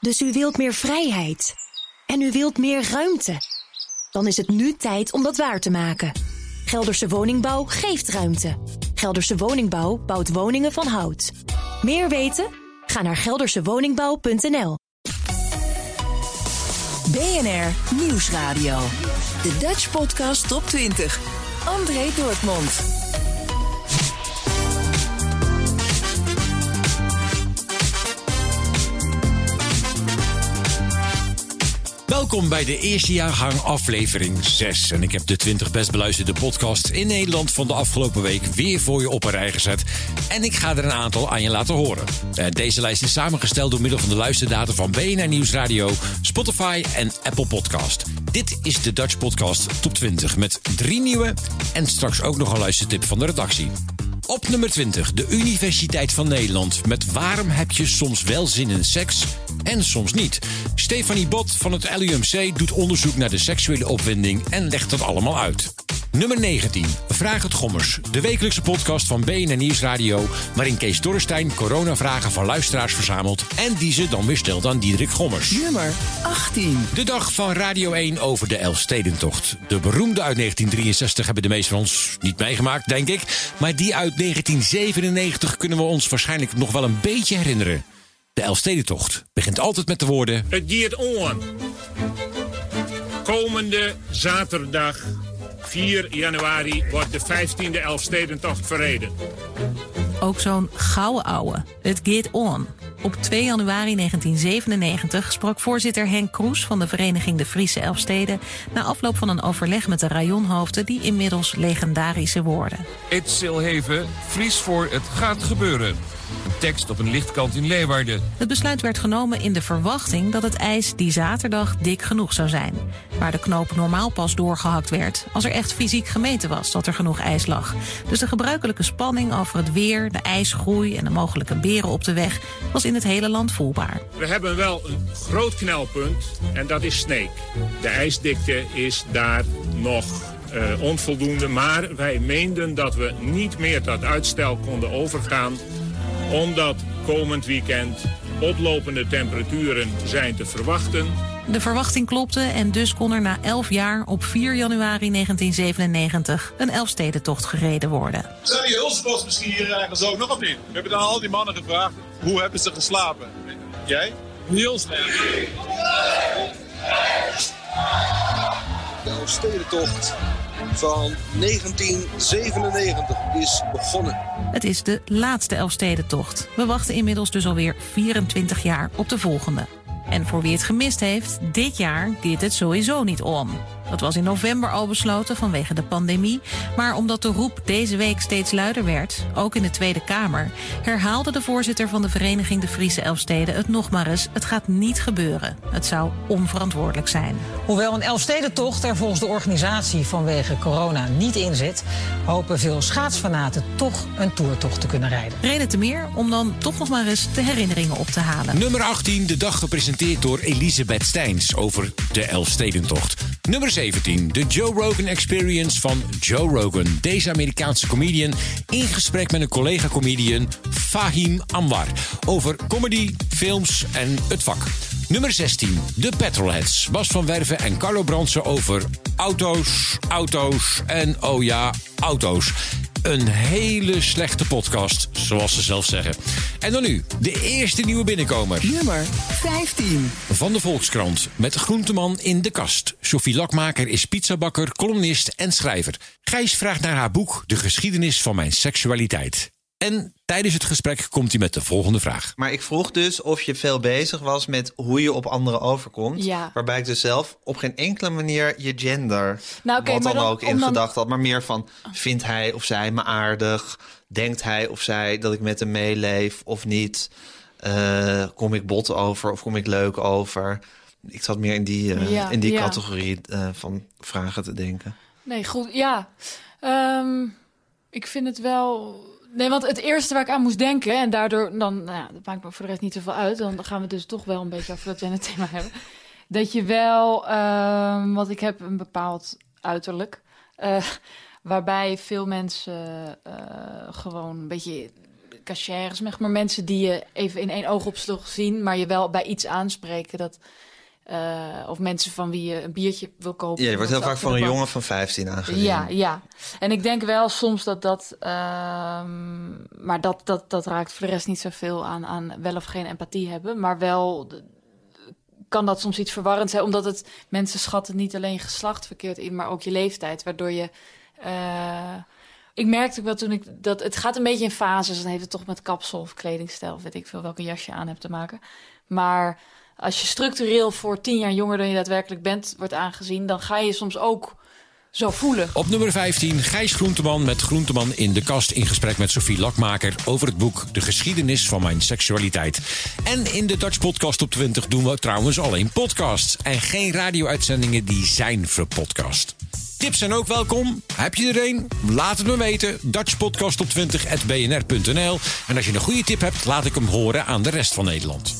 Dus u wilt meer vrijheid. En u wilt meer ruimte. Dan is het nu tijd om dat waar te maken. Gelderse Woningbouw geeft ruimte. Gelderse Woningbouw bouwt woningen van hout. Meer weten? Ga naar geldersewoningbouw.nl. BNR Nieuwsradio. De Dutch Podcast Top 20. André Dortmund. Welkom bij de eerste jaargang aflevering 6. En ik heb de 20 best beluisterde podcasts in Nederland van de afgelopen week weer voor je op een rij gezet. En ik ga er een aantal aan je laten horen. Eh, deze lijst is samengesteld door middel van de luisterdata van BNR Nieuwsradio, Spotify en Apple Podcast. Dit is de Dutch Podcast Top 20 met drie nieuwe en straks ook nog een luistertip van de redactie. Op nummer 20, de Universiteit van Nederland. Met waarom heb je soms wel zin in seks en soms niet? Stefanie Bot van het LUMC doet onderzoek naar de seksuele opwinding en legt dat allemaal uit. Nummer 19. Vraag het Gommers. De wekelijkse podcast van BNN Nieuwsradio... waarin Kees Dorrestein coronavragen van luisteraars verzamelt... en die ze dan weer stelt aan Diederik Gommers. Nummer 18. De dag van Radio 1 over de Elfstedentocht. De beroemde uit 1963 hebben de meesten van ons niet meegemaakt, denk ik. Maar die uit 1997 kunnen we ons waarschijnlijk nog wel een beetje herinneren. De Elfstedentocht begint altijd met de woorden... Het gaat on. Komende zaterdag 4 januari wordt de 15e Elfstedentocht verreden. Ook zo'n gouden ouwe. Het gaat on. Op 2 januari 1997 sprak voorzitter Henk Kroes van de Vereniging de Friese Elfsteden... na afloop van een overleg met de rajonhoofden die inmiddels legendarische woorden. Het Silheven, Fries voor het gaat gebeuren. Een tekst op een lichtkant in Leeuwarden. Het besluit werd genomen in de verwachting dat het ijs die zaterdag dik genoeg zou zijn. Waar de knoop normaal pas doorgehakt werd als er echt fysiek gemeten was dat er genoeg ijs lag. Dus de gebruikelijke spanning over het weer, de ijsgroei en de mogelijke beren op de weg was in het hele land voelbaar. We hebben wel een groot knelpunt en dat is Sneek. De ijsdikte is daar nog uh, onvoldoende, maar wij meenden dat we niet meer tot uitstel konden overgaan omdat komend weekend oplopende temperaturen zijn te verwachten. De verwachting klopte en dus kon er na 11 jaar op 4 januari 1997 een Elfstedentocht gereden worden. Zijn die hulspost misschien hier ergens ook nog of niet? We hebben dan al die mannen gevraagd, hoe hebben ze geslapen? Jij? Heel slecht. De Elfstedentocht van 1997 is begonnen. Het is de laatste Elfstedentocht. We wachten inmiddels dus alweer 24 jaar op de volgende. En voor wie het gemist heeft, dit jaar gaat het sowieso niet om. Dat was in november al besloten vanwege de pandemie. Maar omdat de roep deze week steeds luider werd, ook in de Tweede Kamer, herhaalde de voorzitter van de Vereniging de Friese Elfsteden het nog maar eens: het gaat niet gebeuren. Het zou onverantwoordelijk zijn. Hoewel een Elfstedentocht er volgens de organisatie vanwege corona niet in zit, hopen veel schaatsfanaten toch een toertocht te kunnen rijden. Reden te meer om dan toch nog maar eens de herinneringen op te halen. Nummer 18, de dag gepresenteerd door Elisabeth Steins over de Elfstedentocht. Nummer 17, de Joe Rogan Experience van Joe Rogan. Deze Amerikaanse comedian in gesprek met een collega-comedian Fahim Anwar over comedy, films en het vak. Nummer 16, de Petrolheads. Bas van Werven en Carlo Brandsen over auto's, auto's en oh ja, auto's. Een hele slechte podcast, zoals ze zelf zeggen. En dan nu, de eerste nieuwe binnenkomer. Nummer 15. Van de Volkskrant, met Groenteman in de kast. Sophie Lakmaker is pizzabakker, columnist en schrijver. Gijs vraagt naar haar boek De geschiedenis van mijn seksualiteit. En tijdens het gesprek komt hij met de volgende vraag. Maar ik vroeg dus of je veel bezig was met hoe je op anderen overkomt. Ja. Waarbij ik dus zelf op geen enkele manier je gender, Nou, oké, wat dan, dan- ook, in gedachten had. Maar meer van, vindt hij of zij me aardig? Denkt hij of zij dat ik met hem meeleef of niet? Eh, kom ik bot over of kom ik leuk over? Ik zat meer in die, eh, Ja, in die ja. categorie eh, van vragen te denken. Nee, goed. Ja. Ehm, ik vind het wel. Nee, want het eerste waar ik aan moest denken, en daardoor dan, nou ja, dat maakt me voor de rest niet zoveel uit. Dan gaan we dus toch wel een beetje over dat we het thema hebben. Dat je wel, ehm, want ik heb een bepaald uiterlijk, eh, waarbij veel mensen eh, gewoon een beetje cachères, maar mensen die je even in één oogopslag zien, maar je wel bij iets aanspreken. Dat, eh, of mensen van wie je een biertje wil kopen. Ja, je wordt heel vaak voor de een jongen van 15 aangezien. Ja, ja. En ik denk wel soms dat dat. ehm, maar dat, dat, dat raakt voor de rest niet zoveel aan, aan wel of geen empathie hebben. Maar wel kan dat soms iets verwarrend zijn, omdat het mensen schatten niet alleen geslacht verkeerd in, maar ook je leeftijd. Waardoor je. eh, ik merkte ook wel toen ik dat het gaat een beetje in fases. Dan heeft het toch met kapsel of kledingstijl, weet ik veel welke jas je aan hebt te maken. Maar als je structureel voor tien jaar jonger dan je daadwerkelijk bent wordt aangezien, dan ga je soms ook zo voelen. Op nummer 15 Gijs Groenteman met Groenteman in de kast in gesprek met Sophie Lakmaker over het boek De geschiedenis van mijn seksualiteit. En in de Dutch Podcast op 20 doen we trouwens alleen podcasts en geen radio-uitzendingen die zijn verpodcast. Tips zijn ook welkom. Heb je er een? Laat het me weten. Dutchpodcast op 20.bnr.nl. En als je een goede tip hebt, laat ik hem horen aan de rest van Nederland.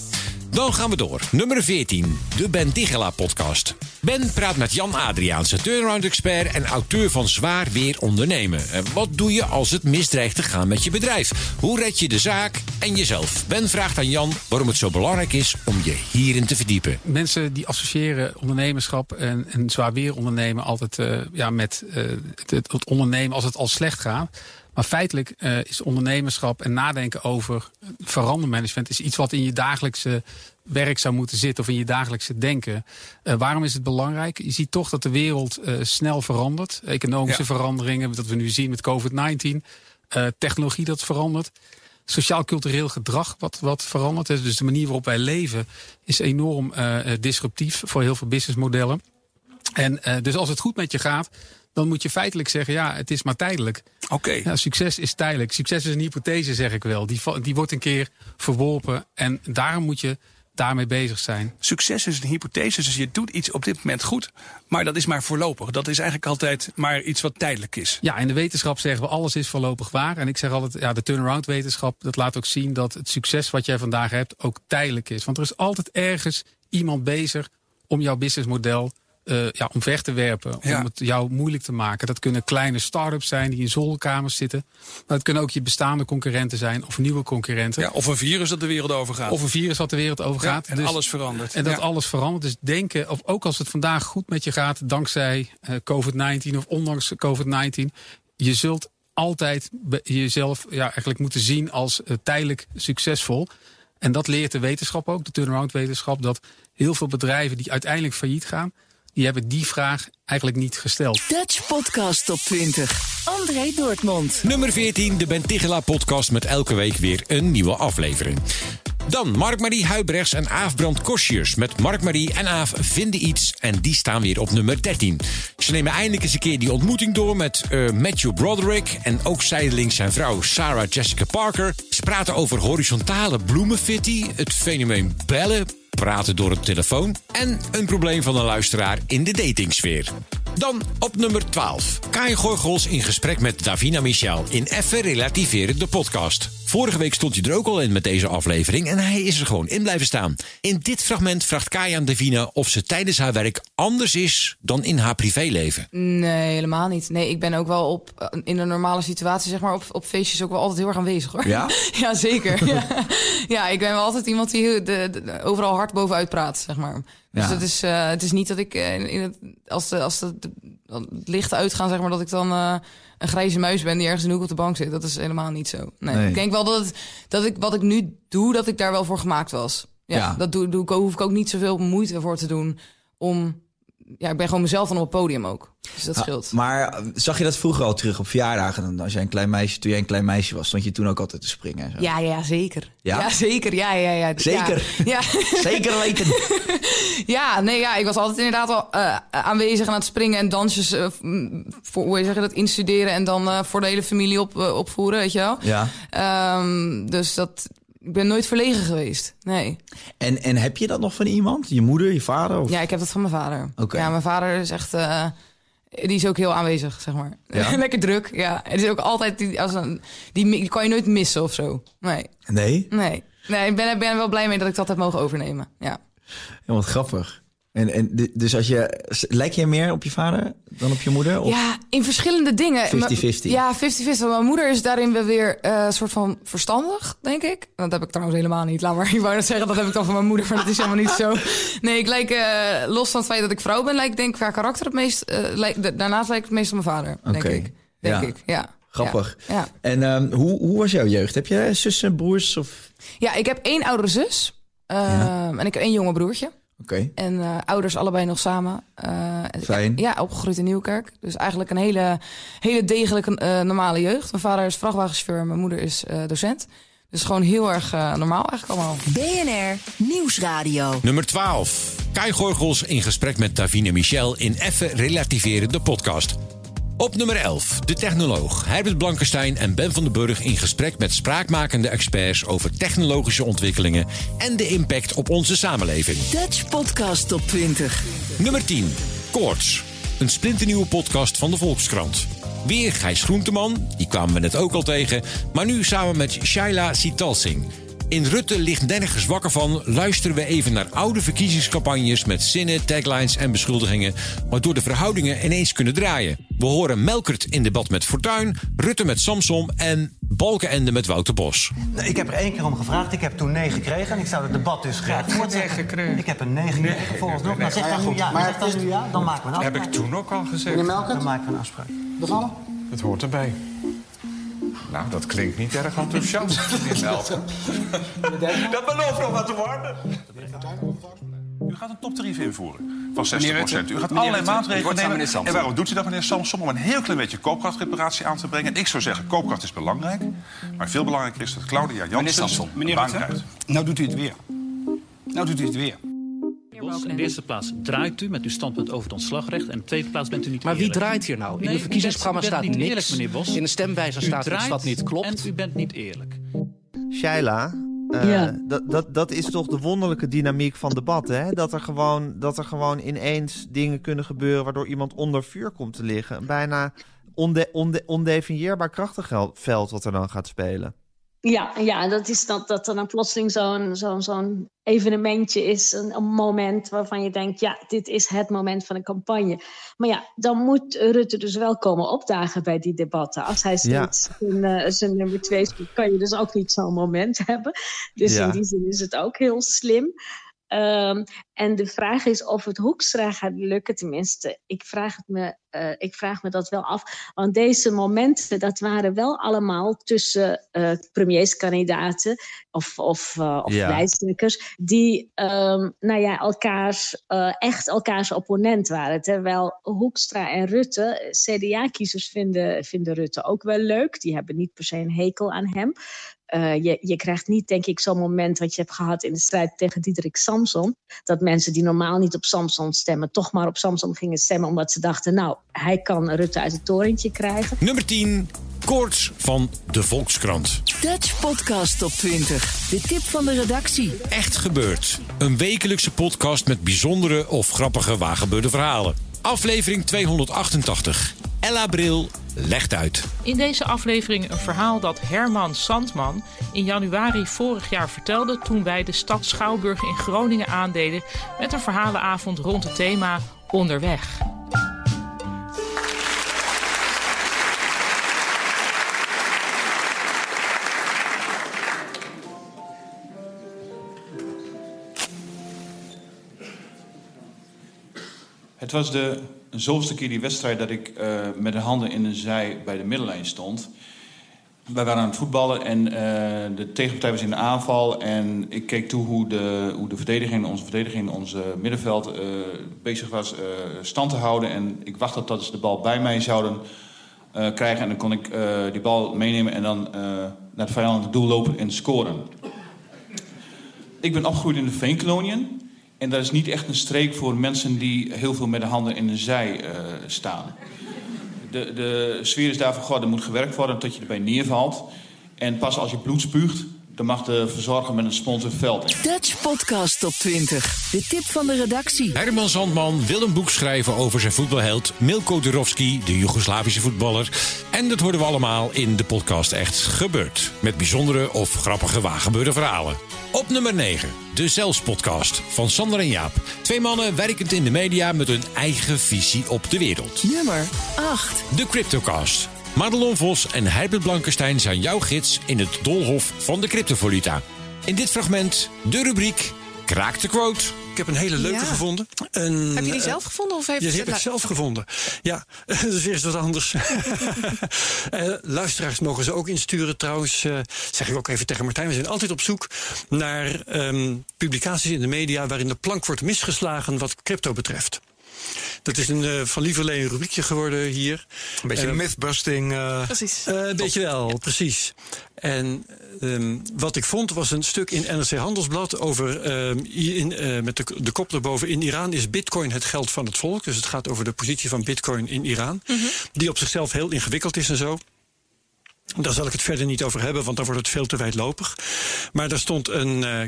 Dan gaan we door. Nummer 14, de Ben Tigela podcast. Ben praat met Jan Adriaanse, turnaround-expert en auteur van Zwaar Weer Ondernemen. En Wat doe je als het misdreigt te gaan met je bedrijf? Hoe red je de zaak en jezelf? Ben vraagt aan Jan waarom het zo belangrijk is om je hierin te verdiepen. Mensen die associëren ondernemerschap en, en zwaar weer ondernemen altijd eh, ja, met eh, het, het ondernemen als het al slecht gaat. Maar feitelijk eh, is ondernemerschap en nadenken over verandermanagement is iets wat in je dagelijkse werk zou moeten zitten of in je dagelijkse denken. Eh, waarom is het belangrijk? Je ziet toch dat de wereld eh, snel verandert. Economische Ja. veranderingen, dat we nu zien met COVID-19. eh, technologie dat verandert. Sociaal-cultureel gedrag wat, wat verandert. Dus de manier waarop wij leven is enorm disruptief voor heel veel businessmodellen. En dus als het goed met je gaat, dan moet je feitelijk zeggen: ja, het is maar tijdelijk. Oké. Ja, succes is tijdelijk. Succes is een hypothese, zeg ik wel. Die, die wordt een keer verworpen. En daarom moet je daarmee bezig zijn. Succes is een hypothese, dus je doet iets op dit moment goed. Maar dat is maar voorlopig. Dat is eigenlijk altijd maar iets wat tijdelijk is. Ja, in de wetenschap zeggen we alles is voorlopig waar. En ik zeg altijd, ja, de turnaround wetenschap, dat laat ook zien dat het succes wat jij vandaag hebt ook tijdelijk is. Want er is altijd ergens iemand bezig om jouw businessmodel eh ja, omver te werpen. Ja. Om het jou moeilijk te maken. Dat kunnen kleine start-ups zijn die in zolderkamers zitten. Maar het kunnen ook je bestaande concurrenten zijn of nieuwe concurrenten. Ja, of een virus dat de wereld overgaat. Of een virus dat de wereld overgaat. Ja, en alles verandert. En dat alles verandert. Dus denken, of ook als het vandaag goed met je gaat, dankzij eh, COVID-19 of ondanks COVID-19, je zult altijd jezelf ja, eigenlijk moeten zien als eh, tijdelijk succesvol. En dat leert de wetenschap ook, de turnaround wetenschap, dat heel veel bedrijven die uiteindelijk failliet gaan, die hebben die vraag eigenlijk niet gesteld. Dutch Podcast Top 20. André Dortmund. Nummer 14, de Ben Tigela podcast met elke week weer een nieuwe aflevering. Dan Mark-Marie Huibrechts en Aaf Brand. Met Mark-Marie en Aaf vinden iets en die staan weer op nummer 13. Ze nemen eindelijk eens een keer die ontmoeting door met eh, Matthew Broderick... en ook zijdelings zijn vrouw Sarah Jessica Parker. Ze praten over horizontale bloemenfitty, het fenomeen bellen praten door een telefoon en een probleem van een luisteraar in de datingsfeer. Dan op nummer 12. Kai Gorgels in gesprek met Davina Michel in Effe Relativeren de podcast. Vorige week stond hij er ook al in met deze aflevering en hij is er gewoon in blijven staan. In dit fragment vraagt Kai aan Davina of ze tijdens haar werk anders is dan in haar privéleven. Nee, helemaal niet. Nee, ik ben ook wel op eh, in een normale situatie, zeg maar, op, op feestjes ook wel altijd heel erg aanwezig hoor. Ja? ja, zeker. ja. ja, ik ben wel altijd iemand die de, de- overal hard bovenuit praat, zeg maar. Dus Ja. dat is, eh, het is niet dat ik eh, in, het, als de, als de, het lichten uitgaan, zeg maar, dat ik dan een grijze muis ben die ergens in de hoek op de bank zit. Dat is helemaal niet zo. Nee. Nee. Ik denk wel dat, het, dat ik wat ik nu doe, dat ik daar wel voor gemaakt was. Ja, Ja. dat doe, doe ik, hoef ik ook niet zoveel moeite voor te doen om. Ja, ik ben gewoon mezelf dan op het podium ook. Dus dat Ah, scheelt. Maar eh, zag je dat vroeger al terug op verjaardagen? Dan Als jij een klein meisje, toen jij een klein meisje was, stond je toen ook altijd te springen. En zo. Ja, ja, zeker. Ja? zeker. Ja, ja, ja. Zeker? Ja. Zeker weten. ja, nee, ja, ik was altijd inderdaad al eh, aanwezig aan het springen en dansjes eh, m, voor, hoe zeg je dat, instuderen en dan eh, voor de hele familie op, opvoeren, weet je wel. Ja. Ehm, dus dat, ik ben nooit verlegen geweest. Nee. En, en heb je dat nog van iemand? Je moeder, je vader? Of? Ja, ik heb dat van mijn vader. Oké. Ja, mijn vader is echt. eh, die is ook heel aanwezig, zeg maar. Ja? Lekker druk, ja. Het is ook altijd. Die, als een, die, die kan je nooit missen of zo. Nee. Nee? Nee. Nee, ik ben, ben er wel blij mee dat ik dat heb mogen overnemen. Ja. Ja, wat grappig. En, en dus als je, lijk je meer op je vader dan op je moeder? Of? Ja, in verschillende dingen. 50-50. Maar- Ja, 50-50. Mijn moeder is daarin wel weer eh, een soort van verstandig, denk ik. Dat heb ik trouwens helemaal niet. Laat maar, ik wou net zeggen, dat heb ik dan van mijn moeder, maar dat is helemaal niet zo. Nee, ik lijk, eh, los van het feit dat ik vrouw ben, lijk ik denk ik qua karakter het meest... eh, lijk, daarnaast lijk ik het meest op mijn vader, denk Oké. ik. Denk Ja. ik, ja. Grappig. Ja. En ehm, hoe, hoe was jouw jeugd? Heb je zussen, broers? Of... Ja, ik heb één oudere zus. Ehm, En ik heb één jonge broertje. Oké. En eh, ouders allebei nog samen. Eh, Fijn. Ja, opgegroeid in Nieuwkerk. Dus eigenlijk een hele, hele degelijke eh, normale jeugd. Mijn vader is vrachtwagenchauffeur, mijn moeder is eh, docent. Dus gewoon heel erg eh, normaal eigenlijk allemaal. BNR Nieuwsradio. Nummer 12. Kai Gorgels in gesprek met Davine Michel in Effe Relativeren, de podcast. Op nummer 11, de technoloog Herbert Blankenstein en Ben van den Burg in gesprek met spraakmakende experts over technologische ontwikkelingen en de impact op onze samenleving. Dutch Podcast Top 20. Nummer 10, Koorts. Een splinternieuwe podcast van de Volkskrant. Weer Gijs Groenteman, die kwamen we net ook al tegen, maar nu samen met Shaila Sitalsing. In Rutte ligt nergens wakker van, luisteren we even naar oude verkiezingscampagnes met zinnen, taglines en beschuldigingen, waardoor de verhoudingen ineens kunnen draaien. We horen Melkert in debat met Fortuyn, Rutte met Samsom en Balkenende met Wouter Bos. Nou, Ik heb er één keer om gevraagd. Ik heb toen nee gekregen. En ik zou het debat dus graag voortzetten. Ik heb een nee gekregen volgens nog. Maar zeg dan nu ja. Zeg dan nu ja. Dan maken we een afspraak. Heb ik toen ook al gezegd. Meneer Melkert? Dan maken we een afspraak. Bevallen? Het hoort erbij. Nou, dat klinkt niet erg enthousiast, meneer Melken. Dat belooft nog wat te worden. U gaat een toptarief invoeren van 60%. Meneer Rutte, U gaat allerlei maatregelen nemen. Samson. En waarom doet u dat, meneer Samson? Om een heel klein beetje koopkrachtreparatie aan te brengen. Ik zou zeggen, koopkracht is belangrijk. Maar veel belangrijker is dat Claudia Meneer Janssen Samson, een meneer krijgt. nou doet u het weer. Nou doet u het weer. In de eerste plaats draait u met uw standpunt over het ontslagrecht. En in de tweede plaats bent u niet Maar wie draait hier nou? In Nee, de verkiezingsprogramma staat niet niks. Eerlijk, meneer Bos. In de stemwijzer U staat iets draait wat niet klopt. En u bent niet eerlijk. Shaila, eh, Ja. dat, dat, dat is toch de wonderlijke dynamiek van debatten. Hè? Dat, er gewoon, dat er gewoon ineens dingen kunnen gebeuren waardoor iemand onder vuur komt te liggen. Een bijna onde, onde, ondefinieerbaar krachtenveld wat er dan gaat spelen. Ja, ja, dat is dat, dat er dan plotseling zo'n zo'n zo'n evenementje is. Een, een moment waarvan je denkt, ja, dit is het moment van een campagne. Maar ja, dan moet Rutte dus wel komen opdagen bij die debatten. Als hij steeds zijn, eh, zijn nummer twee speelt, kan je dus ook niet zo'n moment hebben. Dus Ja. in die zin is het ook heel slim. Ehm, en de vraag is of het Hoekstra gaat lukken. Tenminste, ik vraag, het me, eh, ik vraag me dat wel af. Want deze momenten, dat waren wel allemaal tussen eh, premierskandidaten of, of, eh, of Ja. die ehm, nou ja, elkaars, echt elkaars opponent waren. Terwijl Hoekstra en Rutte, CDA-kiezers vinden, vinden Rutte ook wel leuk. Die hebben niet per se een hekel aan hem. Eh, je, je krijgt niet, denk ik, zo'n moment wat je hebt gehad in de strijd tegen Diederik Samson. Dat mensen die normaal niet op Samson stemmen, toch maar op Samson gingen stemmen. Omdat ze dachten, nou, hij kan Rutte uit het torentje krijgen. Nummer 10, Koorts van de Volkskrant. Dutch Podcast Top 20. De tip van de redactie. Echt gebeurd. Een wekelijkse podcast met bijzondere of grappige waargebeurde verhalen. Aflevering 288. Ella Bril legt uit. In deze aflevering een verhaal dat Herman Sandman in januari vorig jaar vertelde toen wij de stad Schouwburg in Groningen aandeden met een verhalenavond rond het thema Onderweg. Het was de zoveelste keer die wedstrijd dat ik eh, met de handen in de zij bij de middenlijn stond. Wij waren aan het voetballen en eh, de tegenpartij was in de aanval. En ik keek toe hoe de, hoe de verdediging, onze verdediging, onze middenveld eh, bezig was stand te houden. En ik wachtte tot ze de bal bij mij zouden krijgen. En dan kon ik die bal meenemen en dan naar het vijandelijke doel lopen en scoren. Ik ben opgegroeid in de Veenkoloniën. En dat is niet echt een streek voor mensen die heel veel met de handen in de zij eh, staan. De, de sfeer is daar van, goh, er moet gewerkt worden tot je erbij neervalt. En pas als je bloed spuugt, dan mag de verzorger met een sponsor veld. Dutch Podcast Top 20. De tip van de redactie. Herman Zandman wil een boek schrijven over zijn voetbalheld Milko Durovski, de Joegoslavische voetballer. En dat hoorden we allemaal in de podcast Echt Gebeurd. Met bijzondere of grappige waargebeurde verhalen. Op nummer 9, de Zelfs-podcast van Sander en Jaap. Twee mannen werkend in de media met hun eigen visie op de wereld. Nummer 8. De Cryptocast. Madelon Vos en Herbert Blankenstein zijn jouw gids in het doolhof van de cryptovaluta. In dit fragment de rubriek Kraak de quote. Ik heb een hele leuke Ja. gevonden. Een, Heb je die eh, zelf gevonden of heeft Ja, die het- heb ik zelf gevonden. Ja, dat is weer eens wat anders. Eh, luisteraars mogen ze ook insturen trouwens. eh, zeg ik ook even tegen Martijn. We zijn altijd op zoek naar ehm, publicaties in de media... waarin de plank wordt misgeslagen wat crypto betreft. Dat is een eh, van lieverlee een rubriekje geworden hier. Een beetje Eh, mythbusting. eh, Precies. eh, een beetje wel, precies. En ehm, wat ik vond was een stuk in NRC Handelsblad over ehm, in, eh, met de, de kop erboven. In Iran is bitcoin het geld van het volk. Dus het gaat over de positie van bitcoin in Iran. Die op zichzelf heel ingewikkeld is en zo. Daar zal ik het verder niet over hebben, want dan wordt het veel te wijdlopig. Maar daar stond een, eh,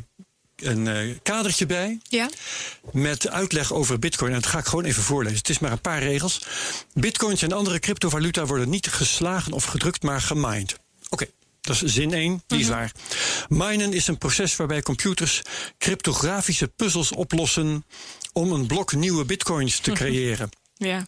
een eh, kadertje bij Ja. met uitleg over bitcoin. En dat ga ik gewoon even voorlezen. Het is maar een paar regels. Bitcoins en andere cryptovaluta worden niet geslagen of gedrukt, maar gemined. Oké. Dat is zin 1, die is waar. Minen is een proces waarbij computers cryptografische puzzels oplossen om een blok nieuwe bitcoins te creëren. Ja.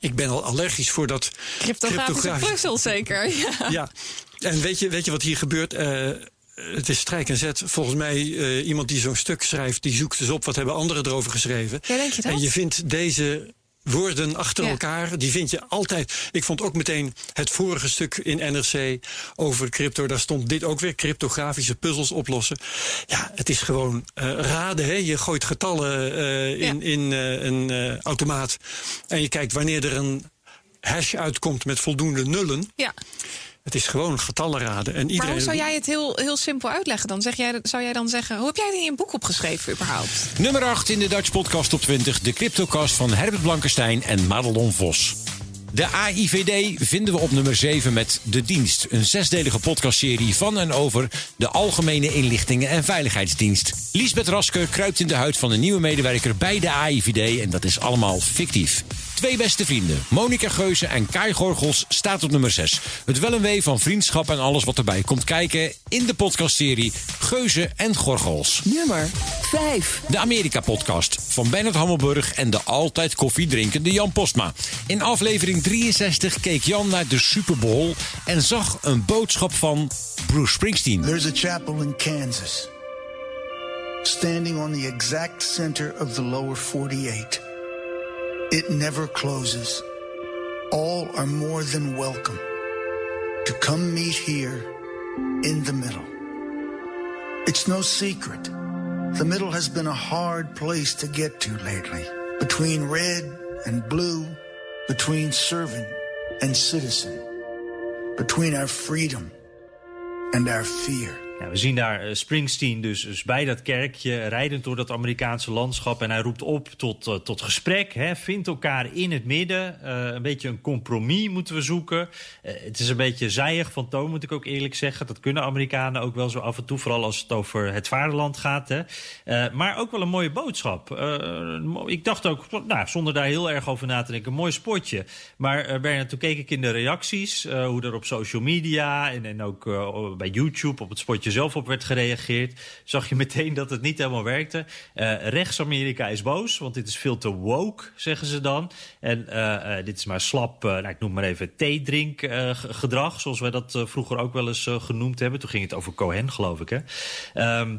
Ik ben al allergisch voor dat Cryptografische puzzel zeker. Ja. ja, en weet je, weet je wat hier gebeurt? Eh, het is strijk en zet. Volgens mij, eh, iemand die zo'n stuk schrijft, die zoekt dus op wat hebben anderen erover geschreven. Ja, denk je dat? En je vindt deze woorden achter Ja. elkaar, die vind je altijd. Ik vond ook meteen het vorige stuk in NRC over crypto. Daar stond dit ook weer, cryptografische puzzels oplossen. Ja, het is gewoon eh, raden. Hè? Je gooit getallen eh, in, in een automaat. En je kijkt wanneer er een hash uitkomt met voldoende nullen. Ja. Het is gewoon getallen raden. En Maar iedereen hoe zou jij het heel, heel simpel uitleggen dan? Zeg jij, zou jij dan zeggen, hoe heb jij dit in een boek opgeschreven überhaupt? Nummer 8 in de Dutch Podcast Top 20. De Cryptocast van Herbert Blankenstein en Madelon Vos. De AIVD vinden we op nummer 7 met De Dienst. Een zesdelige podcastserie van en over de Algemene Inlichtingen en Veiligheidsdienst. Liesbeth Raske kruipt in de huid van een nieuwe medewerker bij de AIVD en dat is allemaal fictief. Twee beste vrienden, Monika Geuze en Kai Gorgels, staat op nummer 6. Het wel en wee van vriendschap en alles wat erbij komt kijken in de podcastserie Geuze en Gorgels. Nummer 5. De Amerika-podcast van Bernard Hammelburg en de altijd koffiedrinkende Jan Postma. In aflevering 63 keek Jan naar de Super Bowl en zag een boodschap van Bruce Springsteen. There's a chapel in Kansas, standing on the exact center of the lower 48. It never closes. All are more than welcome to come meet here in the middle. It's no secret. The middle has been a hard place to get to lately. Between red and blue, between servant and citizen, between our freedom and our fear. We zien daar eh, Springsteen dus, dus bij dat kerkje, rijdend door dat Amerikaanse landschap. En hij roept op tot, eh, tot gesprek. Hè, vindt elkaar in het midden. Eh, een beetje een compromis moeten we zoeken. Het is een beetje zijig van toon, moet ik ook eerlijk zeggen. Dat kunnen Amerikanen ook wel zo af en toe. Vooral als het over het vaderland gaat. Hè. Maar ook wel een mooie boodschap. Ik dacht ook, nou, zonder daar heel erg over na te denken, een mooi spotje. Maar Bernard, toen keek ik in de reacties. hoe er op social media en, en ook bij YouTube op het spotje zelf op werd gereageerd. Zag je meteen dat het niet helemaal werkte. Eh, Rechts-Amerika is boos, want dit is veel te woke, zeggen ze dan. En eh, eh, dit is maar slap, nou, ik noem maar even theedrinkgedrag. zoals wij dat vroeger ook wel eens genoemd hebben. Toen ging het over Cohen, geloof ik. Hè? Ehm,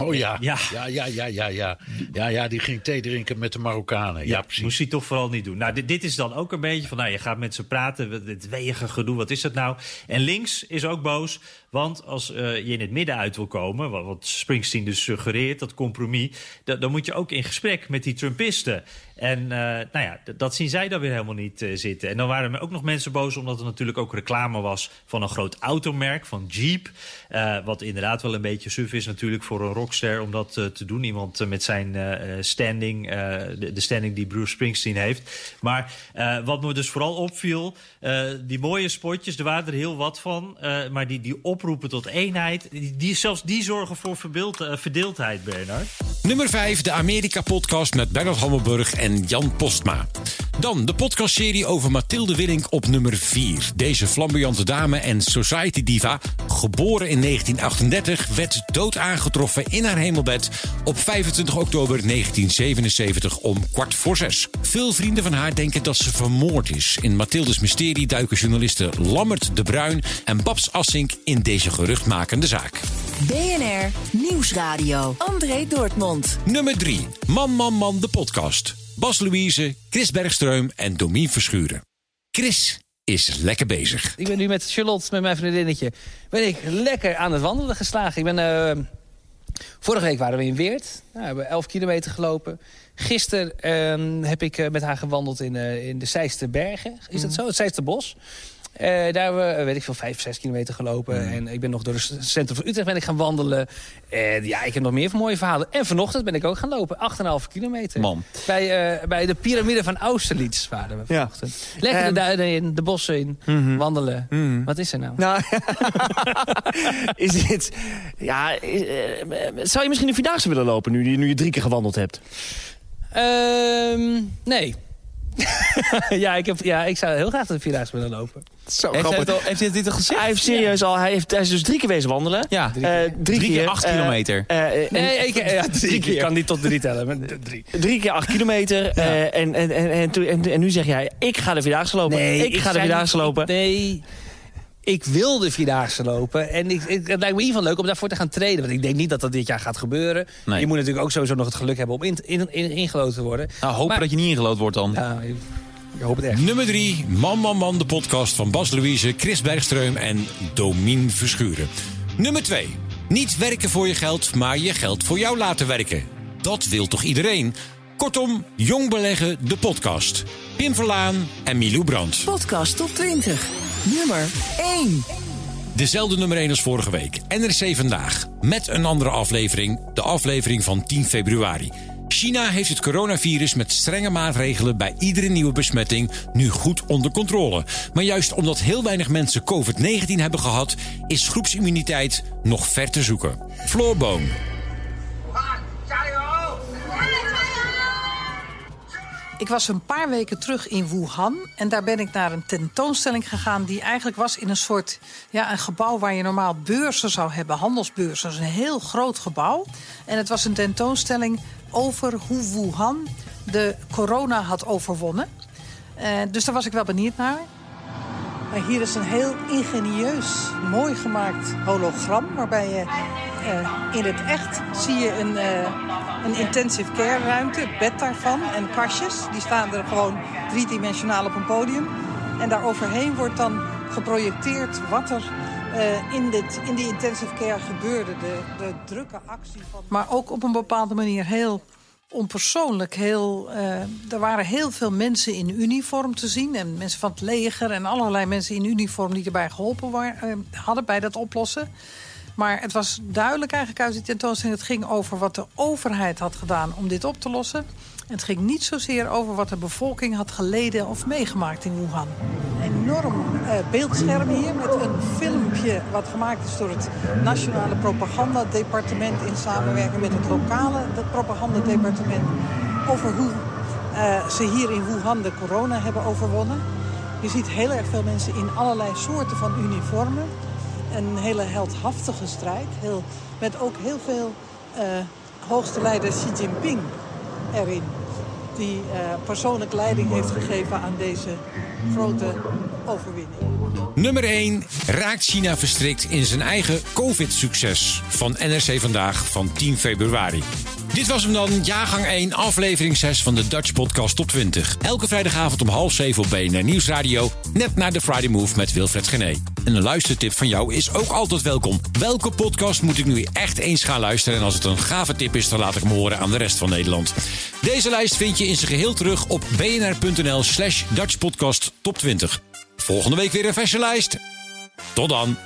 Oh ja. Ja. Ja, ja, ja, ja, ja. Ja, ja, die ging thee drinken met de Marokkanen. Ja, precies. Moest hij toch vooral niet doen. Nou, dit, dit is dan ook een beetje van, nou, je gaat met ze praten, dit weeige gedoe, wat is dat nou? En links is ook boos, want als eh, je in het midden uit wil komen, wat, Springsteen dus suggereert, dat compromis, da- dan moet je ook in gesprek met die Trumpisten. En eh, nou ja, dat zien zij dan weer helemaal niet eh, zitten. En dan waren er ook nog mensen boos, omdat er natuurlijk ook reclame was van een groot automerk, van Jeep. eh, wat inderdaad wel een beetje suf is natuurlijk voor een rockster om dat te doen. Iemand met zijn standing, de, de standing die Bruce Springsteen heeft. Maar wat me dus vooral opviel, die mooie spotjes, er waren er heel wat van. maar die, die oproepen tot eenheid, die, die, zelfs die zorgen voor verdeeldheid, Bernard. Nummer 5, de Amerika-podcast met Bernard Hammelburg Jan Postma. Dan de podcastserie over Mathilde Willink op nummer 4. Deze flamboyante dame en society diva, geboren in 1938, werd dood aangetroffen in haar hemelbed op 25 oktober 1977 om kwart voor zes. Veel vrienden van haar denken dat ze vermoord is. In Mathildes mysterie duiken journalisten Lammert de Bruin en Babs Assink in deze geruchtmakende zaak. BNR Nieuwsradio. André Dortmund. Nummer 3. Man, man, man, de podcast. Bas Louise, Chris Bergstreum en Domien Verschuren. Chris is lekker bezig. Ik ben nu met Charlotte, met mijn vriendinnetje, ben ik lekker aan het wandelen geslagen. Ik ben, eh, vorige week waren we in Weert. Nou, we hebben 11 kilometer gelopen. Gisteren ehm, heb ik eh, met haar gewandeld in, eh, in de Zeisten Is dat zo? Het Zeisten Eh, daar hebben we, eh, weet ik veel, vijf, zes kilometer gelopen. En ik ben nog door het centrum van Utrecht ben ik gaan wandelen. En ja, ik heb nog meer mooie verhalen. En vanochtend ben ik ook gaan lopen, 8,5 kilometer. Man. Bij, eh, bij de piramide van Austerlitz waren we vanochtend. Lekker de Ehm, duinen in, de bossen in, wandelen. Wat is er nou? Nou, is dit... Ja, is- eh, zou je misschien een Vierdaagse willen lopen nu, je- nu je drie keer gewandeld hebt? Ehm, nee. ja, ik heb, ja, ik zou heel graag de Vierdaagse willen lopen. Zo Heeft grappig. hij het al- heeft hij dit al gezegd? Hij heeft serieus al, hij, heeft, hij is dus drie keer wezen wandelen. Ja, drie keer. drie, Drie keer acht eh, kilometer. eh, eh, Nee, en- ik, ja, drie keer. Ik kan niet tot drie tellen. Maar drie. Drie keer acht kilometer. eh, en, en, en, en, en, en nu zeg jij, ik ga de Vierdaagse lopen. Nee, ik ga de Vierdaagse niet- lopen. Nee, ik wil de Vierdaagse lopen. En ik, ik- het lijkt me in ieder geval leuk om daarvoor te gaan trainen. Want ik denk niet dat dat dit jaar gaat gebeuren. Nee. Je moet natuurlijk ook sowieso nog het geluk hebben om in, in, in, ingeloten te worden. Nou, hopen Maar- dat je niet ingelood wordt dan. Ja, ik, ik hoop het echt. Nummer 3, Man, Man, Man, de podcast van Bas Louise, Chris Bergstreum en Domien Verschuren. Nummer 2, niet werken voor je geld, maar je geld voor jou laten werken. Dat wil toch iedereen? Kortom, Jong Beleggen, de podcast. Pim Verlaan en Milou Brandt. Podcast top 20. Nummer 1. Dezelfde nummer 1 als vorige week. NRC Vandaag. Met een andere aflevering. De aflevering van 10 februari. China heeft het coronavirus met strenge maatregelen bij iedere nieuwe besmetting nu goed onder controle. Maar juist omdat heel weinig mensen COVID-19 hebben gehad, is groepsimmuniteit nog ver te zoeken. Floor Ik was een paar weken terug in Wuhan en daar ben ik naar een tentoonstelling gegaan die eigenlijk was in een soort ja, een gebouw waar je normaal beurzen zou hebben, handelsbeurzen. Een heel groot gebouw. En het was een tentoonstelling over hoe Wuhan de corona had overwonnen. Eh, dus daar was ik wel benieuwd naar. Maar hier is een heel ingenieus, mooi gemaakt hologram. Waarbij je eh, in het echt zie je een, eh, een intensive care ruimte, bed daarvan en kastjes. Die staan er gewoon driedimensionaal op een podium. En daar overheen wordt dan geprojecteerd wat er eh, in, dit, in die intensive care gebeurde. De, de drukke actie van... Maar ook op een bepaalde manier heel onpersoonlijk. Heel, eh, er waren heel veel mensen in uniform te zien. En mensen van het leger en allerlei mensen in uniform die erbij geholpen waren, eh, hadden bij dat oplossen. Maar het was duidelijk eigenlijk uit die tentoonstelling... het ging over wat de overheid had gedaan om dit op te lossen. En het ging niet zozeer over wat de bevolking had geleden of meegemaakt in Wuhan. Een enorm eh, beeldscherm hier met een filmpje... wat gemaakt is door het Nationale Propagandadepartement... in samenwerking met het lokale propagandadepartement... over hoe eh, ze hier in Wuhan de corona hebben overwonnen. Je ziet heel erg veel mensen in allerlei soorten van uniformen een hele heldhaftige strijd. Heel, met ook heel veel eh, hoogste leider Xi Jinping erin. Die eh, persoonlijk leiding heeft gegeven aan deze grote overwinning. Nummer 1 raakt China verstrikt in zijn eigen COVID-succes van NRC Vandaag van 10 februari. Dit was hem dan, jaargang 1, aflevering 6 van de Dutch Podcast Top 20. Elke vrijdagavond om half 7 op BNR Nieuwsradio, net na de Friday Move met Wilfred Gené. En een luistertip van jou is ook altijd welkom. Welke podcast moet ik nu echt eens gaan luisteren? En als het een gave tip is, dan laat ik hem horen aan de rest van Nederland. Deze lijst vind je in zijn geheel terug op bnr.nl slash Dutch Podcast Top 20. Volgende week weer een verse lijst. Tot dan.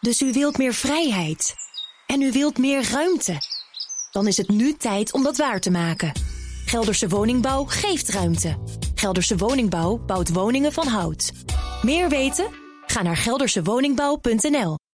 Dus u wilt meer vrijheid. En u wilt meer ruimte. Dan is het nu tijd om dat waar te maken. Gelderse Woningbouw geeft ruimte. Gelderse Woningbouw bouwt woningen van hout. Meer weten? Ga naar geldersewoningbouw.nl.